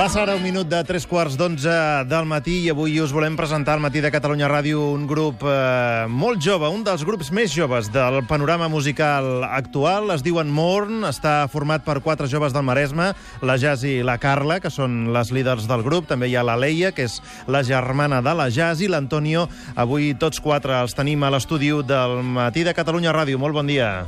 Passa ara un minut de tres quarts d'onze del matí i avui us volem presentar al matí de Catalunya Ràdio un grup eh, molt jove, un dels grups més joves del panorama musical actual. Es diuen Morn, està format per quatre joves del Maresme, la Jazz i la Carla, que són les líders del grup. També hi ha la Leia, que és la germana de la Jazz, i l'Antonio. Avui tots quatre els tenim a l'estudi del matí de Catalunya Ràdio. Molt bon dia.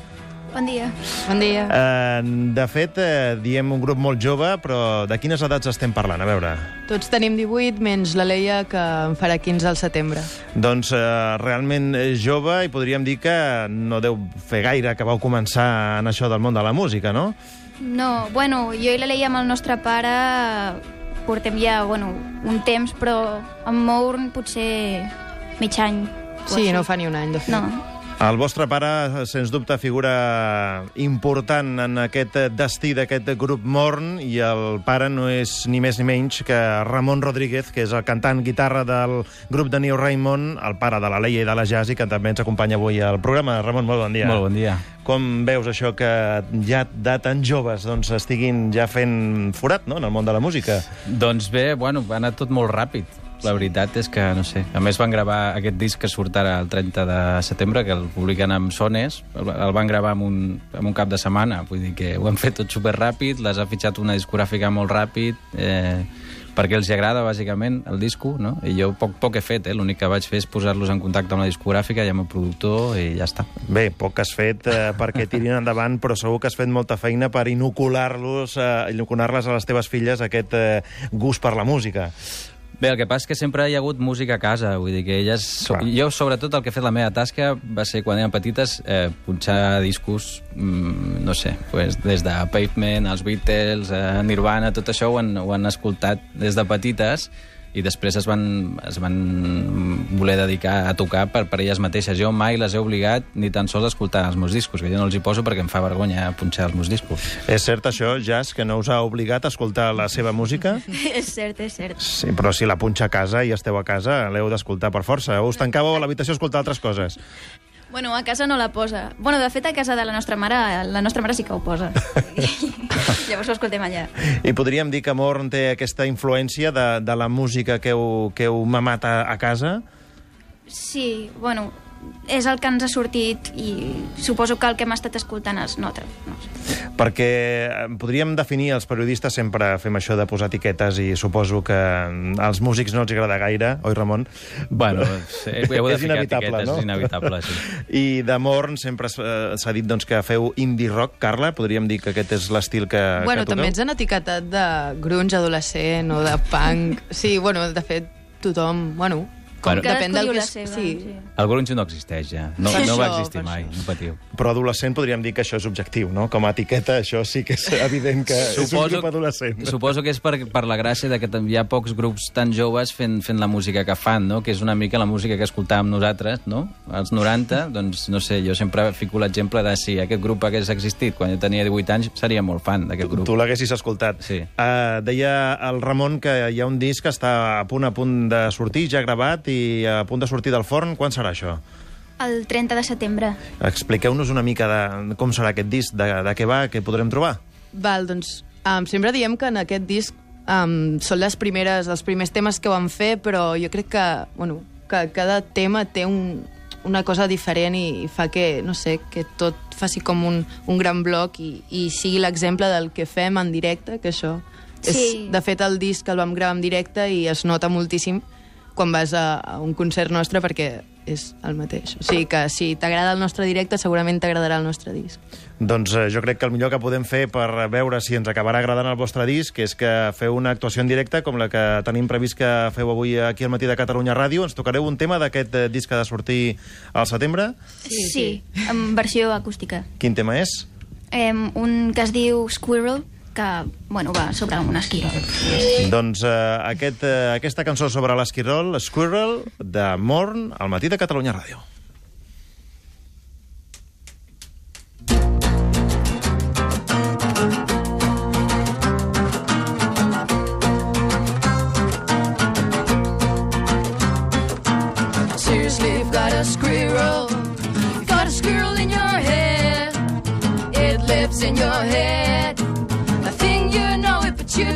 Bon dia. Bon dia. Eh, de fet, eh, diem un grup molt jove, però de quines edats estem parlant? A veure. Tots tenim 18, menys la Leia, que en farà 15 al setembre. Doncs eh, realment és jove i podríem dir que no deu fer gaire que vau començar en això del món de la música, no? No, bueno, jo i la Leia amb el nostre pare portem ja, bueno, un temps, però amb Mourn potser mig any. Sí, no fa ni un any, de fet. No, El vostre pare, sens dubte, figura important en aquest destí d'aquest grup Morn i el pare no és ni més ni menys que Ramon Rodríguez, que és el cantant guitarra del grup de New Raymond, el pare de la Leia i de la Jazz i que també ens acompanya avui al programa. Ramon, molt bon dia. Molt bon dia. Com veus això que ja de tan joves doncs, estiguin ja fent forat no? en el món de la música? Doncs bé, bueno, va anar tot molt ràpid. La veritat és que, no sé, a més van gravar aquest disc que surt ara el 30 de setembre, que el publiquen amb Sones, el, van gravar en un, en un cap de setmana, vull dir que ho han fet tot super ràpid, les ha fitxat una discogràfica molt ràpid, eh, perquè els agrada, bàsicament, el disco, no? I jo poc, poc he fet, eh? L'únic que vaig fer és posar-los en contacte amb la discogràfica i amb el productor i ja està. Bé, poc has fet eh, perquè tirin endavant, però segur que has fet molta feina per inocular-los, eh, inocular-les a les teves filles aquest eh, gust per la música. Bé, el que passa és que sempre hi ha hagut música a casa, vull dir que elles... So, Clar. jo, sobretot, el que he fet la meva tasca va ser, quan eren petites, eh, punxar discos, mm, no sé, pues, des de Pavement, els Beatles, eh, Nirvana, tot això ho han, ho han escoltat des de petites i després es van, es van voler dedicar a tocar per, per elles mateixes. Jo mai les he obligat ni tan sols a escoltar els meus discos, que jo no els hi poso perquè em fa vergonya punxar els meus discos. És cert això, Jazz, que no us ha obligat a escoltar la seva música? és cert, és cert. Sí, però si la punxa a casa i esteu a casa, l'heu d'escoltar per força. Us tancàveu a l'habitació a escoltar altres coses. Bueno, a casa no la posa. Bueno, de fet, a casa de la nostra mare, la nostra mare sí que ho posa. Llavors ho escoltem allà. I podríem dir que Morn té aquesta influència de, de la música que heu, que heu mamat a, a casa? Sí, bueno, és el que ens ha sortit i suposo que el que hem estat escoltant es nota. No sé. Perquè eh, podríem definir, els periodistes sempre fem això de posar etiquetes i suposo que als músics no els agrada gaire, oi, Ramon? Bueno, he, heu de És ficar inevitable, etiquetes, no? és inevitable, sí. I de Morn sempre eh, s'ha dit doncs, que feu indie rock. Carla, podríem dir que aquest és l'estil que, bueno, que toqueu? també ens han etiquetat de grunge adolescent o de punk. Sí, bueno, de fet, tothom... Bueno, com del Cadascú diu que... la és- seva, sí. sí. El grunge no existeix ja. No, Per no va això, existir per mai, això. no patiu. Però adolescent podríem dir que això és objectiu, no? Com a etiqueta, això sí que és evident que és un grup adolescent. suposo que és per, per la gràcia de que hi ha pocs grups tan joves fent, fent la música que fan, no? que és una mica la música que escoltàvem nosaltres, no? als 90, doncs no sé, jo sempre fico l'exemple de si aquest grup hagués existit quan jo tenia 18 anys, seria molt fan d'aquest grup. Tu l'haguessis escoltat. Sí. Uh, deia el Ramon que hi ha un disc que està a punt a punt de sortir, ja gravat i a punt de sortir del forn. Quan serà això? El 30 de setembre. Expliqueu-nos una mica de com serà aquest disc, de, de què va, què podrem trobar. Val, doncs, um, sempre diem que en aquest disc um, són les primeres, els primers temes que vam fer, però jo crec que, bueno, que cada tema té un, una cosa diferent i, i fa que, no sé, que tot faci com un, un gran bloc i, i sigui l'exemple del que fem en directe, que això és, Sí. de fet, el disc el vam gravar en directe i es nota moltíssim quan vas a, a un concert nostre perquè és el mateix. O sigui que si t'agrada el nostre directe, segurament t'agradarà el nostre disc. Doncs eh, jo crec que el millor que podem fer per veure si ens acabarà agradant el vostre disc és que feu una actuació en directe com la que tenim previst que feu avui aquí al matí de Catalunya Ràdio. Ens tocareu un tema d'aquest eh, disc que ha de sortir al setembre. Sí, sí. en versió acústica. Quin tema és? Um, un que es diu Squirrel, que, bueno, va sobre un esquirol. Doncs eh, aquest, eh, aquesta cançó sobre l'esquirol, Squirrel, de Morn, al matí de Catalunya Ràdio.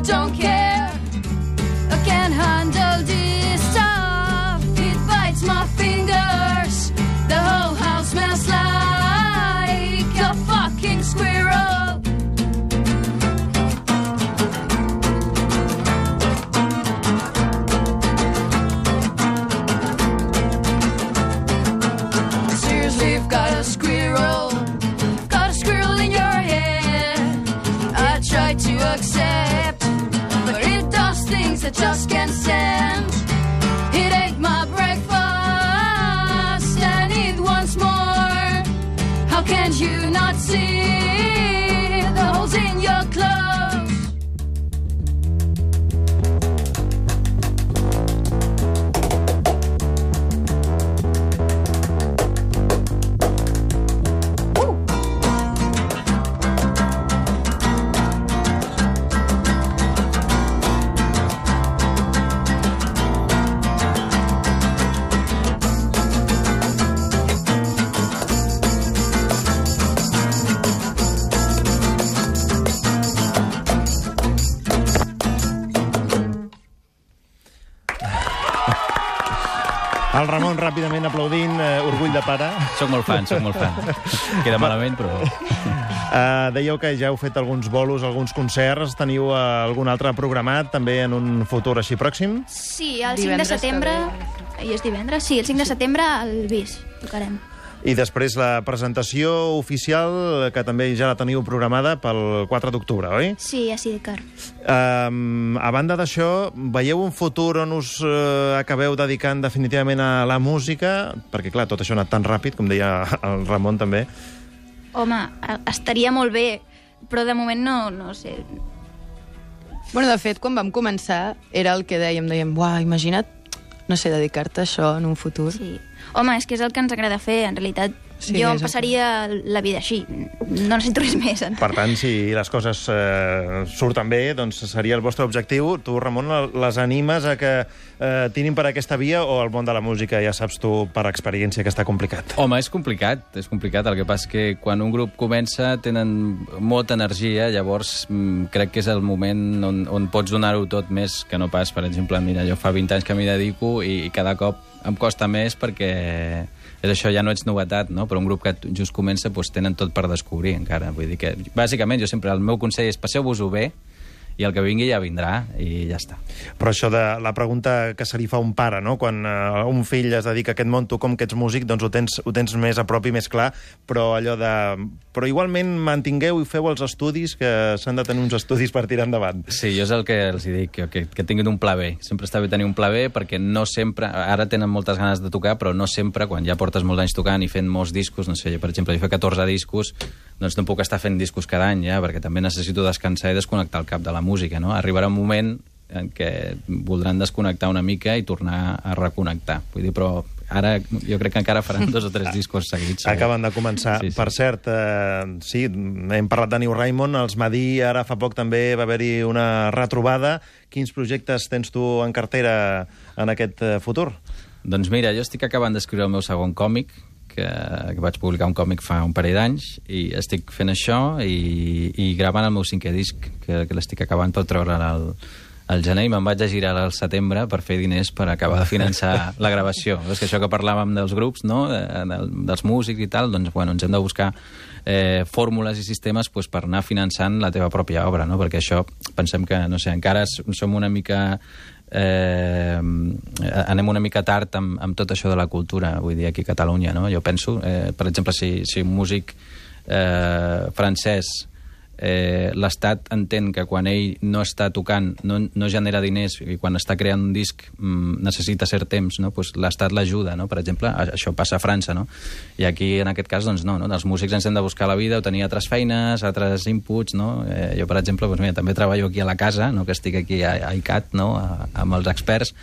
Don't care. Just can't stand. It ate my breakfast and it wants more. How can you not see El Ramon ràpidament aplaudint, eh, orgull de pare. Soc molt fan, soc molt fan. Queda malament, però... Uh, dèieu que ja heu fet alguns bolos, alguns concerts. Teniu uh, algun altre programat també en un futur així pròxim? Sí, el 5 de Divendres que setembre... I és divendres? Sí, el 5 de setembre al BIS tocarem. I després la presentació oficial, que també ja la teniu programada pel 4 d'octubre, oi? Sí, a Sidecar. Um, a banda d'això, veieu un futur on us uh, acabeu dedicant definitivament a la música? Perquè, clar, tot això ha anat tan ràpid, com deia el Ramon també. Home, estaria molt bé, però de moment no, no sé. Bueno, de fet, quan vam començar, era el que dèiem, dèiem, uah, imagina't, no sé, dedicar-te a això en un futur. Sí. Home, és que és el que ens agrada fer. En realitat, Sí, jo em passaria la vida així. No necessito res més. Per tant, si les coses eh, surten bé, doncs seria el vostre objectiu. Tu, Ramon, les animes a que eh, tirin per aquesta via o el món de la música, ja saps tu, per experiència, que està complicat? Home, és complicat, és complicat. El que passa és que quan un grup comença tenen molta energia, llavors mm, crec que és el moment on, on pots donar-ho tot més que no pas, per exemple, mira, jo fa 20 anys que m'hi dedico i, i cada cop em costa més perquè és això, ja no ets novetat, no? però un grup que just comença doncs, tenen tot per descobrir encara. Vull dir que, bàsicament, jo sempre, el meu consell és passeu-vos-ho bé i el que vingui ja vindrà i ja està. Però això de la pregunta que se li fa un pare, no? quan uh, un fill es dedica a aquest món, tu com que ets músic, doncs ho tens, ho tens més a prop i més clar, però allò de... Però igualment mantingueu i feu els estudis, que s'han de tenir uns estudis per tirar endavant. Sí, jo és el que els dic, que, que, que tinguin un pla B. Sempre està bé tenir un pla B perquè no sempre... Ara tenen moltes ganes de tocar, però no sempre, quan ja portes molts anys tocant i fent molts discos, no sé, jo, per exemple, jo fa 14 discos, doncs no puc estar fent discos cada any, ja, perquè també necessito descansar i desconnectar el cap de la música, no? Arribarà un moment en què voldran desconnectar una mica i tornar a reconnectar. Vull dir, però ara jo crec que encara faran dos o tres discos seguits. segur. Acaben de començar. Sí, Sí. Per cert, eh, sí, hem parlat de New Raymond, els Madí, ara fa poc també va haver-hi una retrobada. Quins projectes tens tu en cartera en aquest eh, futur? Doncs mira, jo estic acabant d'escriure el meu segon còmic, que, que vaig publicar un còmic fa un parell d'anys, i estic fent això i, i gravant el meu cinquè disc, que, que l'estic acabant per treure'l al, al gener i me'n vaig a girar al setembre per fer diners per acabar de finançar la gravació. És que això que parlàvem dels grups, no? de, de, dels músics i tal, doncs bueno, ens hem de buscar eh, fórmules i sistemes pues, per anar finançant la teva pròpia obra, no? perquè això pensem que, no sé, encara som una mica eh, anem una mica tard amb, amb tot això de la cultura, vull dir, aquí a Catalunya, no? Jo penso, eh, per exemple, si, si un músic eh, francès eh, l'Estat entén que quan ell no està tocant, no, no genera diners i quan està creant un disc mm, necessita cert temps, no? pues l'Estat l'ajuda, no? per exemple, això passa a França, no? i aquí en aquest cas doncs no, no? els músics ens hem de buscar la vida o tenir altres feines, altres inputs, no? eh, jo per exemple doncs mira, també treballo aquí a la casa, no? que estic aquí a, a ICAT no? a, amb els experts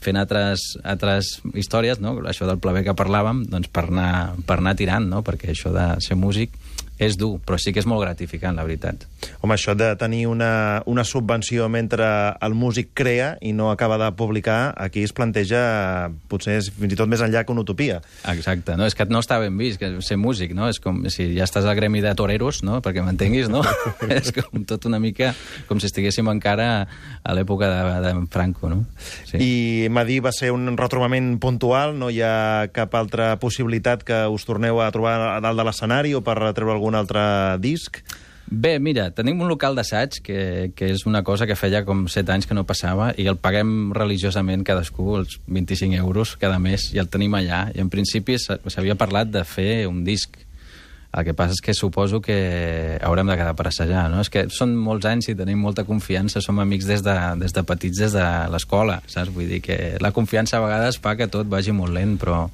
fent altres, altres històries, no? això del plaver que parlàvem, doncs per anar, per anar tirant, no? perquè això de ser músic És dur, però sí que és molt gratificant, la veritat. Home, això de tenir una, una subvenció mentre el músic crea i no acaba de publicar, aquí es planteja potser és fins i tot més enllà que una utopia. Exacte, no? és que no està ben vist que ser músic, no? És com si ja estàs al gremi de toreros, no? perquè m'entenguis, no? és com tot una mica com si estiguéssim encara a l'època de, de Franco, no? Sí. I Madí va ser un retrobament puntual, no hi ha cap altra possibilitat que us torneu a trobar a dalt de l'escenari o per treure algun altre disc? Bé, mira, tenim un local d'assaig que, que és una cosa que feia com 7 anys que no passava i el paguem religiosament cadascú, els 25 euros cada mes, i el tenim allà. I en principi s'havia parlat de fer un disc. El que passa és que suposo que haurem de quedar per assajar, no? És que són molts anys i tenim molta confiança, som amics des de, des de petits, des de l'escola, saps? Vull dir que la confiança a vegades fa que tot vagi molt lent, però,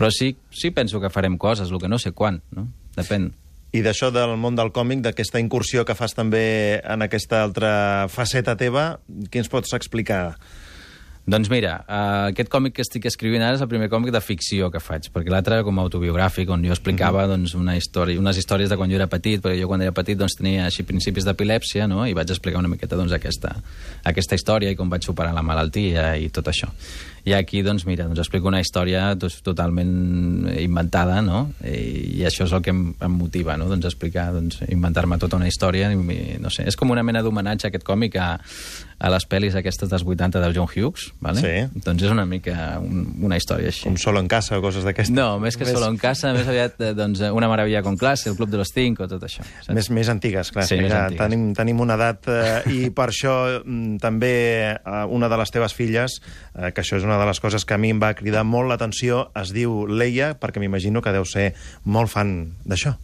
però sí, sí penso que farem coses, el que no sé quan, no? Depèn. I d'això del món del còmic, d'aquesta incursió que fas també en aquesta altra faceta teva, què ens pots explicar? Doncs mira, uh, aquest còmic que estic escrivint ara és el primer còmic de ficció que faig, perquè l'altre com a autobiogràfic, on jo explicava uh -huh. doncs, una història, unes històries de quan jo era petit, perquè jo quan era petit doncs, tenia així principis d'epilèpsia, no? i vaig explicar una miqueta doncs, aquesta, aquesta història i com vaig superar la malaltia i tot això. I aquí, doncs, mira, doncs explico una història doncs, totalment inventada, no? I, i això és el que em, em motiva, no? Doncs explicar, doncs, inventar-me tota una història, i, no sé, és com una mena d'homenatge aquest còmic a, a les pel·lis aquestes dels 80 del John Hughes, vale? Sí. Doncs és una mica un, una història així. Com Solo en casa o coses d'aquestes? No, més que més... Solo en casa, més aviat eh, doncs, Una meravella con classe, El club de los cinco, tot això. Saps? Més, més antigues, clar. Sí, que més ja antigues. Tenim, tenim una edat eh, i per això mm, també eh, una de les teves filles, eh, que això és una de les coses que a mi em va cridar molt l'atenció, es diu Leia, perquè m'imagino que deu ser molt fan d'això.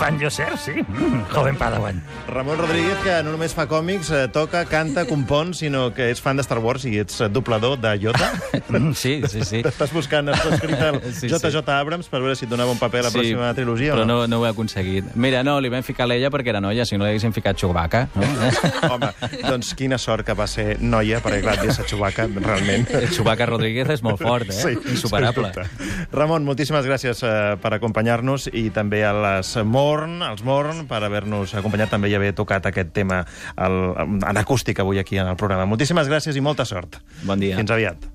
Fan yo ser, sí. Mm, joven Padawan. Ramon Rodríguez, que no només fa còmics, eh, toca, canta, compon, sinó que és fan de Star Wars i ets eh, doblador de Yoda. Mm, Sí, sí, sí. T'estàs buscant, has escrit el Sí, sí. JJ Abrams per veure si et donava un paper a la pròxima trilogia però o no? no, no ho he aconseguit. Mira, no, li vam ficar l'ella perquè era noia, si no l'haguéssim ficat Chewbacca. No? Home, doncs quina sort que va ser noia, perquè clar, dir Chewbacca, realment... Chewbacca Rodríguez és molt fort, eh? Insuperable. sens dubte. Ramon, moltíssimes gràcies eh, per acompanyar-nos i també a les Morn, als Morn, per haver-nos acompanyat també i haver tocat aquest tema el, en acústic avui aquí en el programa. Moltíssimes gràcies i molta sort. Bon dia. Fins aviat.